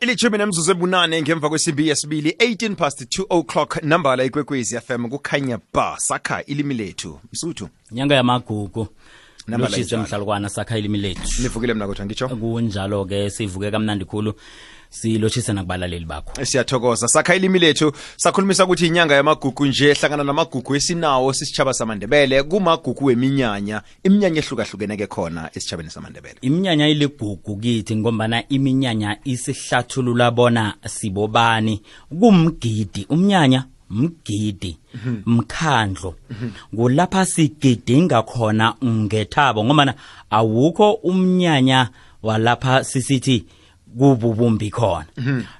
ilithumi nemzuzu ebunane ngemva kwesimbi yesibili 18 past 2 o'clock nambala ikwekwezi fm kukhanya ba sakha ilimi lethu. Msuthu nyanga yamagugu. Injalo. mhlalukwana sakha ilimi lethu. Nivukile mna kodwa ngitsho kunjalo-ke sivuke kamnandi khulu silotshise nakubalaleli bakho. Siyathokoza. Sakha ilimi lethu sakhulumisa ukuthi inyanga yamagugu nje hlangana namagugu esinawo sisitshaba samandebele kumagugu weminyanya iminyanya ehlukahlukeneke khona esitshabeni samandebele. Iminyanya iligugu kithi ngombana iminyanya isihlathulula bona sibobani. Kumgidi umnyanya mgidi mkhandlo kulapha sigidinga khona ngethabo ngombana awukho umnyanya walapha sisithi kububumbi khona.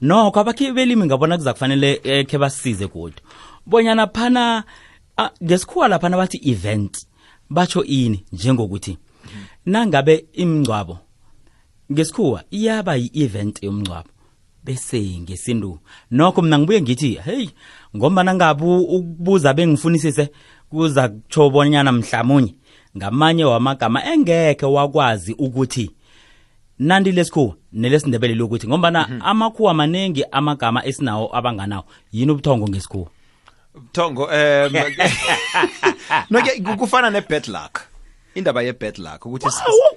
Nokho abakhi belimi ngabona kuza kufanele eh, khe basize kude. Bonyana phana ngesikhuwa laphana bathi event batsho ini njengokuthi nangabe imngcwabo ngesikhuwa iyaba yi-event yomngcwabo bese ngesindu nokho mina ngibuye ngithi hey ngombana ngabe ukubuza bengifunisise kuza kutsho bonyana mhlamunye ngamanye wamagama engekhe wakwazi ukuthi nandi lesikhuwa nelesindebele lokuthi ngombana mm -hmm. amakhuwa maningi amagama esinawo abanganawo yini ubuthongo ngesikhuwa? Thongo um ku- kufana ne-bad luck indaba ye-bad luck ukuthi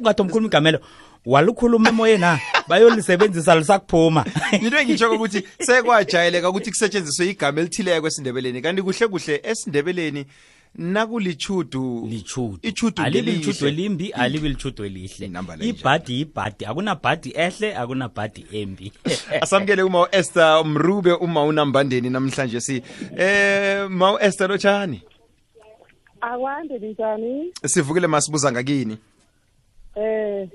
ungathi omkhuluma igamelo. Walukhuluma emoyeni na? Bayolisebenzisa lisakuphuma into engitshoko ukuthi sekwajayeleka ukuthi kusetshenziswe igama elithileko esindebeleni kanti kuhle kuhle esindebeleni nakulichudu lichudu ichudu alibi lichudu elimbi alibi lichudu elihle. Ibhadi ibhadi akunabhadi ehle akunabhadi embi. Asamukele uma u-esther mrube uma unambandeni namhlanje si. Eh ma u-esther lotshani? Akwande linjani sivukile masibuza ngakini? Eh.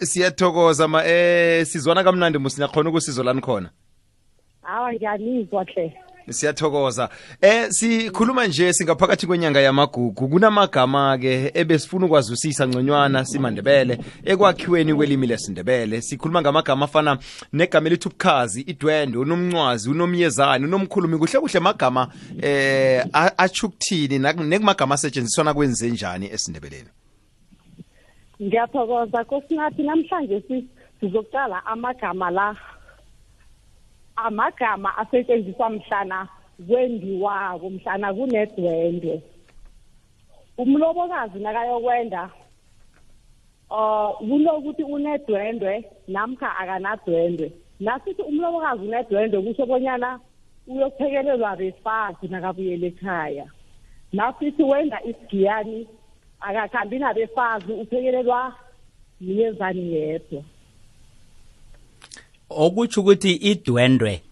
Siyathokoza ma eh sizwana kamnandi musinakhona ukusizo lani khona? Hawa ngiyanizwa hle. Siyathokoza. Eh sikhuluma nje singaphakathi kwenyanga yamagugu. Kunamagama ke ebesifuna ukwazisisa ngconywana simandebele ekwakhiweni kwelimi lesindebele. Sikhuluma ngamagama afana negama elithi ubukhazi idwende unomncwazi unomyezane unomkhulumi. Kuhle kuhle magama eh a- atsho ukuthini nak- nekumagama asetshenziswa nakwenze njani esindebeleni? Ngiyathokoza. Kosinathi namhlanje si- sizoqala amagama la amagama asetshenziswa mhlana kwendiwako mhlana kunedwendwe. Umlobokazi nakayokwenda uh kunokuthi unedwendwe namkha akanadwendwe. Nasithi umlobokazi unedwendwe kusho bonyana uyophekelelwa befazi nakabuyela ekhaya. Nasithi wenda isigiyani akakhambi nabefazi uphekelelwa myezani yedwa. Okutsho ukuthi idwendwe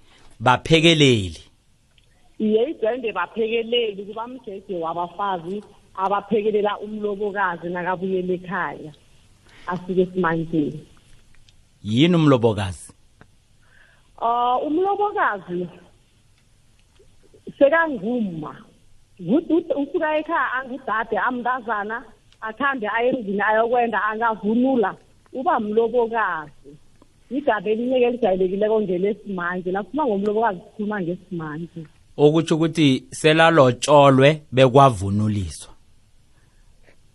baphekeleli. Iye idwende baphekeleli. Kuba mjeje wabafazi abaphekelela umlobokazi nakabuyela ekhaya afike esimanjeni yini umlobokazi? Uh umlobokazi ut- usuka ekhaya angudade amntazana akhambe aye emzini ayokwenda angavunula. Uba mlobokazi. Igaba elinye-ke elijayelekileko ngelesimanje nakukhuluma ngomlobokazi sikhuluma ngesimanje. Okutsho ukuthi selalotsholwe bekwavunuliswa.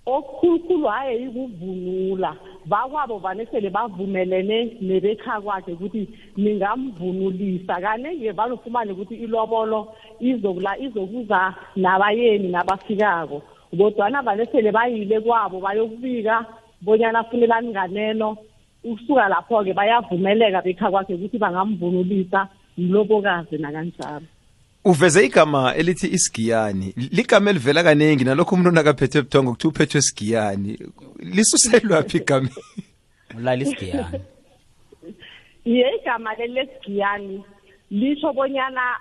Okukhulukhulu haye yikuvunula. Bakwabo vane sele bavumelene nebekha kwakhe ukuthi ningamvunulisa. Kaningi vane ufumane ukuthi ilobolo izokula izokuza nabayeni nabafikako. Kodwana vane sele bayile kwabo bayokubika bonyana afunelani nganeno. Ukusuka lapho-ke bayavumeleka bekha kwakhe ukuthi bangamvunulisa mlobokazi nakanjalo. Uveze igama elithi isigiyani. Ligama elivela kaningi nalokho umuntu nakaphethe ebuthongo kuthi uphethwe isigiyani lisuselwaphi igama? Ulala isigiyani. Iye igama lelesigiyani lisho bonyana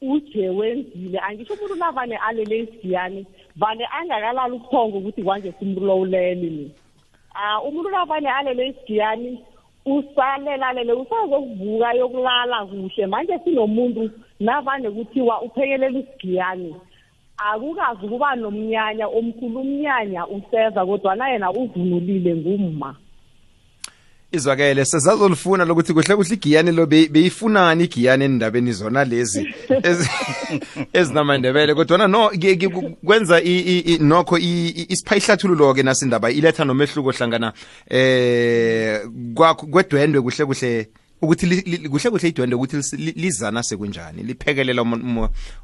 uje wenzile. Angisho umuntu navane alele isigiyani vane angakalali ubuthongo ukuthi kwanje simlowulele ni um umuntu navane alele isigiyani usalelalele usazokuvuka yokulala kuhle. Manje sinomuntu navane kuthiwa uphekelela isigiyani. Akukazi ukuba nomnyanya omkhulu umnyanya useza kodwana yena uvunulile ngumma. Izwakele sesazolifuna lokuthi kuhle kuhle igiyani lo be- beyifunani igiyani endabeni zona lezi ezi- ezinamandebele. Kodwana no ke- ke- ku- kwenza i- i- i- nokho i- i- isipha ihlathululo ke nasindaba iletha nomehluko hlangana eh kwakho kwedwendwe kuhle kuhle ukuthi kuhle kuhle idwendwe ukuthi lizana sekunjani liphekelela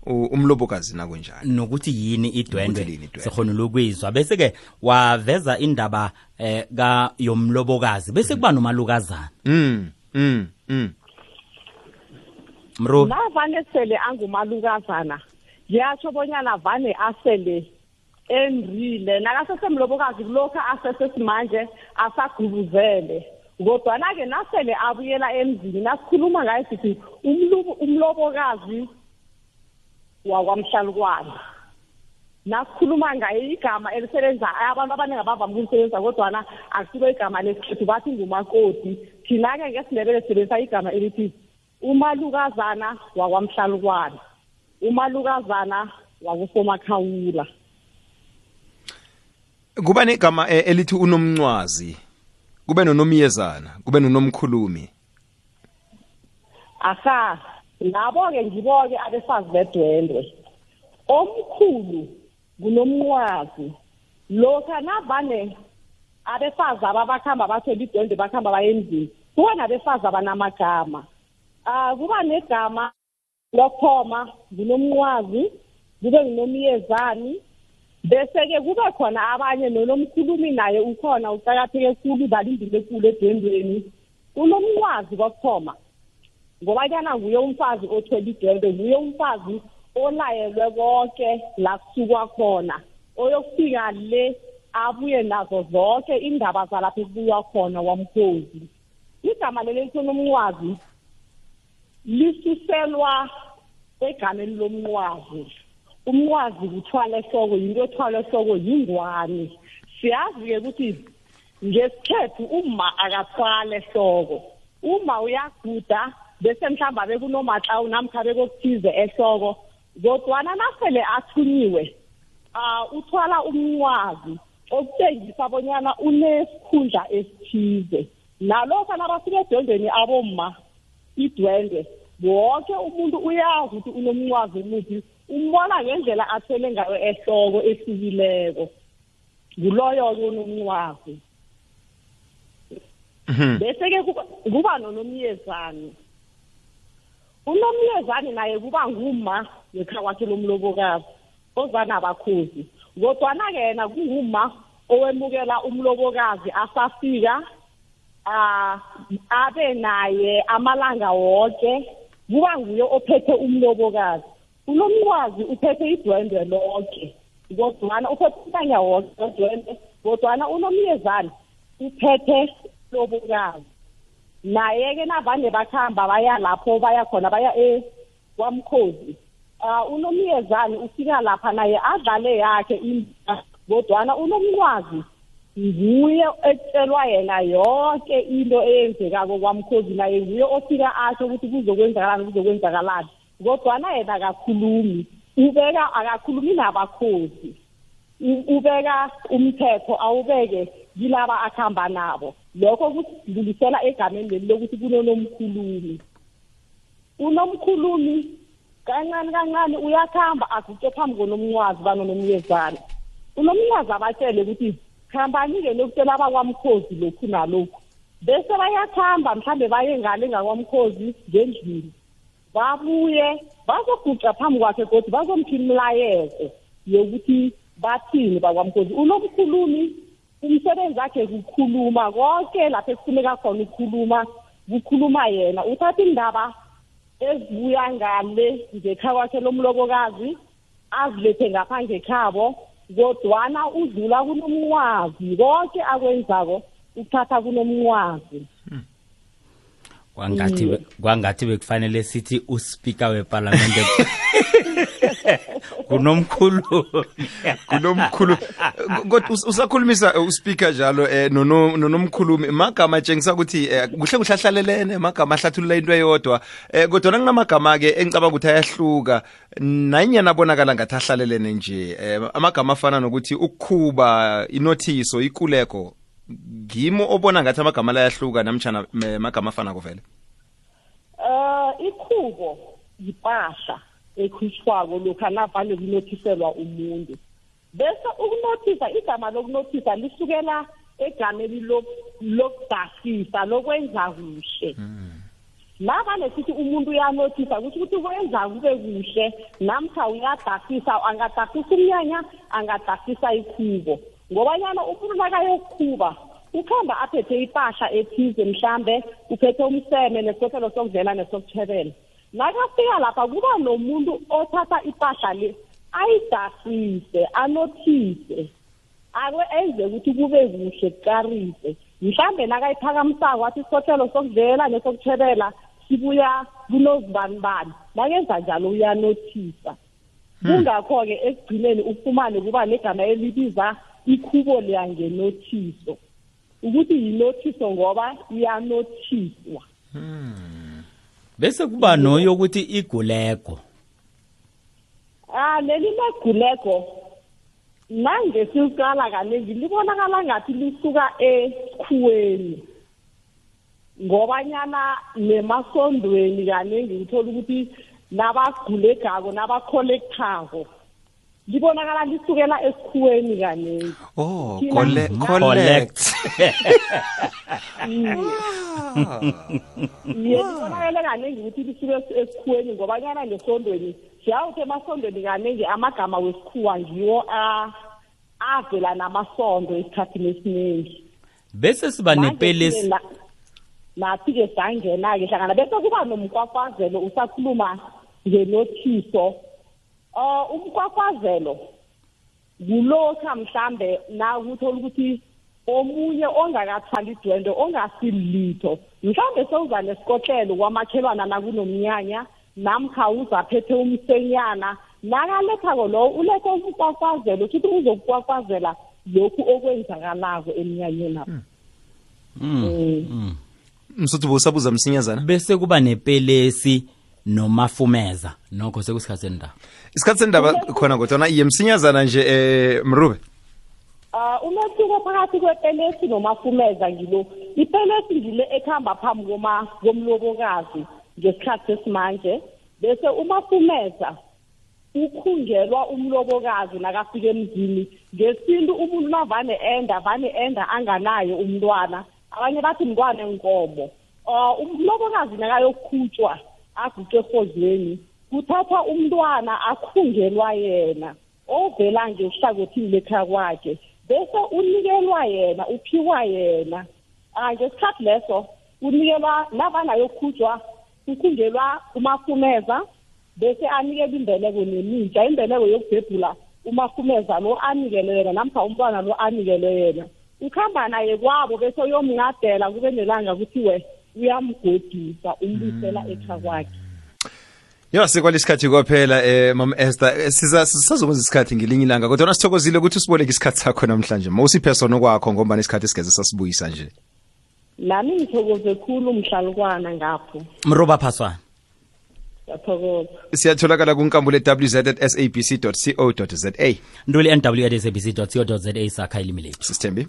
umlobokazi nakunjani. Nokuthi yini idwendwe. sikhona ukuyizwa bese ke waveza indaba eh ka yomlobokazi bese kuba nomalukazana. Mm mm mm. Mro navane sele angumalukazana ngiyatsho bonyana vane asele enrile nakasesemlobokazi kulokhu asesesimanje asagubuzele. Kodwana-ke nasele abuyela emzini nasikhuluma ngayo sithi umlubo- umlobokazi wakwamhlalukwana nasikhuluma ngaye igama elisebenza abantu abaningi abavama ukulisebenzisa kodwana akusilo igama lesikhethu bathi ngumakoti. Thina-ke ngesindebele sisebenzisa igama elithi umalukazana wakwamhlalukwana umalukazana wakusomakhawula kuba negama eh, elithi unomncwazi. Kube nonomyezana kube nonomkhulumi. Asa labo-ke ngibo-ke abefazi bedwendwe. Omkhulu ngunomnqwazi lokha navane abefazi aba bakhamba bathole idwendwe bakhamba baye emzini kuba nabefazi abanamagama um kuba negama lokuthoma ngunomnqwazi kube ngunomyezani bese-ke kube khona abanye nonomkhulumi naye ukhona ucakatheke khulu udlala indima ekulu edwendweni. Unomnqwazi kokuthoma ngobanyana nguye umfazi othwele idwendwe nguye umfazi olayelwe konke la kusukwa khona. Oyokufika le abuye nazo zonke indaba zalapho ekubuywa khona kwamkhozi. Igama leli lithi nomnqwazi lisuselwa egameni lomnqwazi umnqwazi kuthwala ehloko yinto ethwala ehloko yingwane siyazi-ke ukuthi ngesikhethu uma akathwala ehloko uma uyaguda bese mhlawumbe abe kunomatlawu namkha bekokuthize ehloko. Kodwana nasele athunyiwe um uthwala umnqwazi okutshengisa bonyana unesikhundla esithize. Nalokho nabasuka edwendweni abomma idwendwe wonke umuntu uyazi ukuthi unomnqwazi umuthi umbona ngendlela athwele ngayo ehloko ehlukileko. Nguloyo-ke unomnqwazi bese-ke kuba- nonomyezane. Unomyezane naye kuba nguma ngekhaya kwakhe lomlobokazi ozanabakhozi kodwana-ke yena kunguma owemukela umlobokazi asafika abe naye amalanga wonke kuba nguye ophethe umlobokazi. Unomnqwazi uphethe idwendwe lonke. Kodwana uphethe umntanya wonke odwendwe kodwana unomyezane uphethe umlobokazi naye-ke navane bakuhamba baya lapho baya khona baya kwamkhozi um unomyezane ufika lapha naye adlale yakhe indima kodwana unomnqwazi nguye etshelwa yena yonke into eyenzekako kwamkhozi naye nguye ofika asho ukuthi kuzokwenzakalani kuzokwenzakalani kodwana yena akakhulumi. Ubeka akakhulumi nabakhozi ubeka umthetho awubeke kilaba akuhamba nabo. Lokho kusidlulisela egameni leli lokuthi kunonomkhulumi. Unomkhulumi kancane kancane uyakhamba aguqe phambi konomncwazi banonomyezane. Unomnyazi abatshele ukuthi khambani-ke lokutshela abakwamkhozi lokhu nalokhu. Bese bayakhamba mhlambe baye ngale ngakwamkhozi ngendlini. Babuye bazoguqa phambi kwakhe kodwa bazomtha imilayezo yokuthi bathini bakwamkhozi. Unomkhulumi umsebenzi wakhe kukhuluma konke lapho ekufuneka khona ukukhuluma kukhuluma yena. Uthatha indaba ezibuya ngale ngekhaya kwakhe lomlobokazi azilethe ngapha ngekhabo kodwana udlula kunomnqwazi konke akwenzako uthatha kunomnqwazi kwangathi be- kwangathi bekufanele sithi uspika wepalamente kunomkhulu. Kunomkhulu. Kodwa usakhulumisa eh, uspeaker njalo eh nono- nonomkhulumi. Magama atshengisa ukuthi eh, kuhle kuhle ahlalelene magama ahlathulula into eyodwa. Eh kodwa kunamagama ke engicabanga ukuthi ayahluka nanyana abonakala ngathi ahlalelene nje um amagama afana nokuthi ukukhuba inothiso ikuleko ngimo obona ngathi amagama layahluka namtshana me- amagama afana kuvele? Eh ikhubo yipahla ekhutshwako lokha navane kunothiselwa umuntu. Bese ukunothisa igama lokunothisa lisukela egameni lo- lokudasisa lokwenza kuhle. La vane sithi umuntu uyanothisa kusho ukuthi wenza kube kuhle namkha uyadasisa angadasisa umnyanya angadasisa ikhubo. Ngobanyana umuntu nakayokukhuba ukuhamba aphethe ipahla ethize mhlambe uphethe umseme nesikothelo sokudlela nesokutshebela nakafika lapha kuba nomuntu othatha ipahla le ayidasise anothise. Ake enze ukuthi kube kuhle kukarise mhlambe nakayiphakamisako wathi isikothelo sokudlela nesokutshebela sibuya kunozibanibani nakenza njalo uyanothisa. Kungakho-ke ekugcineni ufumane kuba negama elibiza ikhubo liyangenothiso ukuthi yinothiso ngoba iyanothiswa bese kuba noyokuthi igulego ah leli legulego nangesiliqala kaningi libonakala ngathi lisuka esikhuweni ngobanyana nemasondweni kaningi uthola ukuthi nabagulegako nabakholekthako. Libonakala lisukela esikhuweni kaningi oh collect iye libonakele kaningi ukuthi lisuke es- esikhuweni ngobanyana nesondweni siyawuthi emasondweni kaningi amagama wesikhuwa ngiwo a- avela namasondo esikhathini esiningi. Bese siba nepelesi nathi-ke sangena-ke hlangana bese kuba nomkwafazelo usakhuluma ngenothiso um umkwafazelo kulokha mhlambe na uthola ukuthi omunye ongakathwali idwende ongasilitho mhlambe sewuza nesikotlelo kwamakhelwana nakunomnyanya namkha uzaphethe umsenyana nakalethako lowo ulethe umkwafazelo ukuthi uzokukwafazela lokhu okwenzakalako emnyanyeni apho Mm. msuthu bowusabuza msinyazana? Bese kuba nepelesi nomafumeza. Nokho sekusikhathi sendaba. Isikhathi sendaba khona kodwana iye msinyazana nje eh mrube. Uh umehluko phakathi kwepelesi nomafumeza ngilo. Ipelesi ngile ekhamba phambi komlobokazi ngesikhathi sesimanje. Bese umafumeza ukhungelwa umlobokazi nakafika emzini. Ngesintu umuntu navane enda vane enda anganayo umntwana. Abanye bathi mntwana enkomo. Uh umlobokazi nakayokhutshwa aguqe erhodlweni kuthathwa umntwana akhungelwa yena ovela ngehlangothini lekhaya kwakhe bese unikelwa yena uphiwa yena. Ah ngesikhathi leso unikelwa nabanayokhutshwa ukhungelwa umafumeza bese anikele imbeleko nemintsha imbeleko yokubhebhula umafumeza lo anikele yena namkha umntwana lo anikele yena. Ukuhamba naye kwabo bese uyomnqadela kube nelanga kuthiwe uyamgodisa umbuyisela ekhaya kwakhe. Yo sekwalesikhathi kwaphela eh mam Esther. Eh, siza sizazokwenza isikhathi ngelinye ilanga kodwa sithokozile ukuthi usiboleke isikhathi sakho namhlanje. Mawusiphe sona kwakho ngoba nesikhathi sigeze sasibuyisa nje. Nami ngithokoze khulu umhlalukwana ngapho mroba phaswana ngiyathokoza. Siyatholakala kunkambule wz at sabc co za ntuli nw at sabc co za sakha ilimi lethu sisithembi.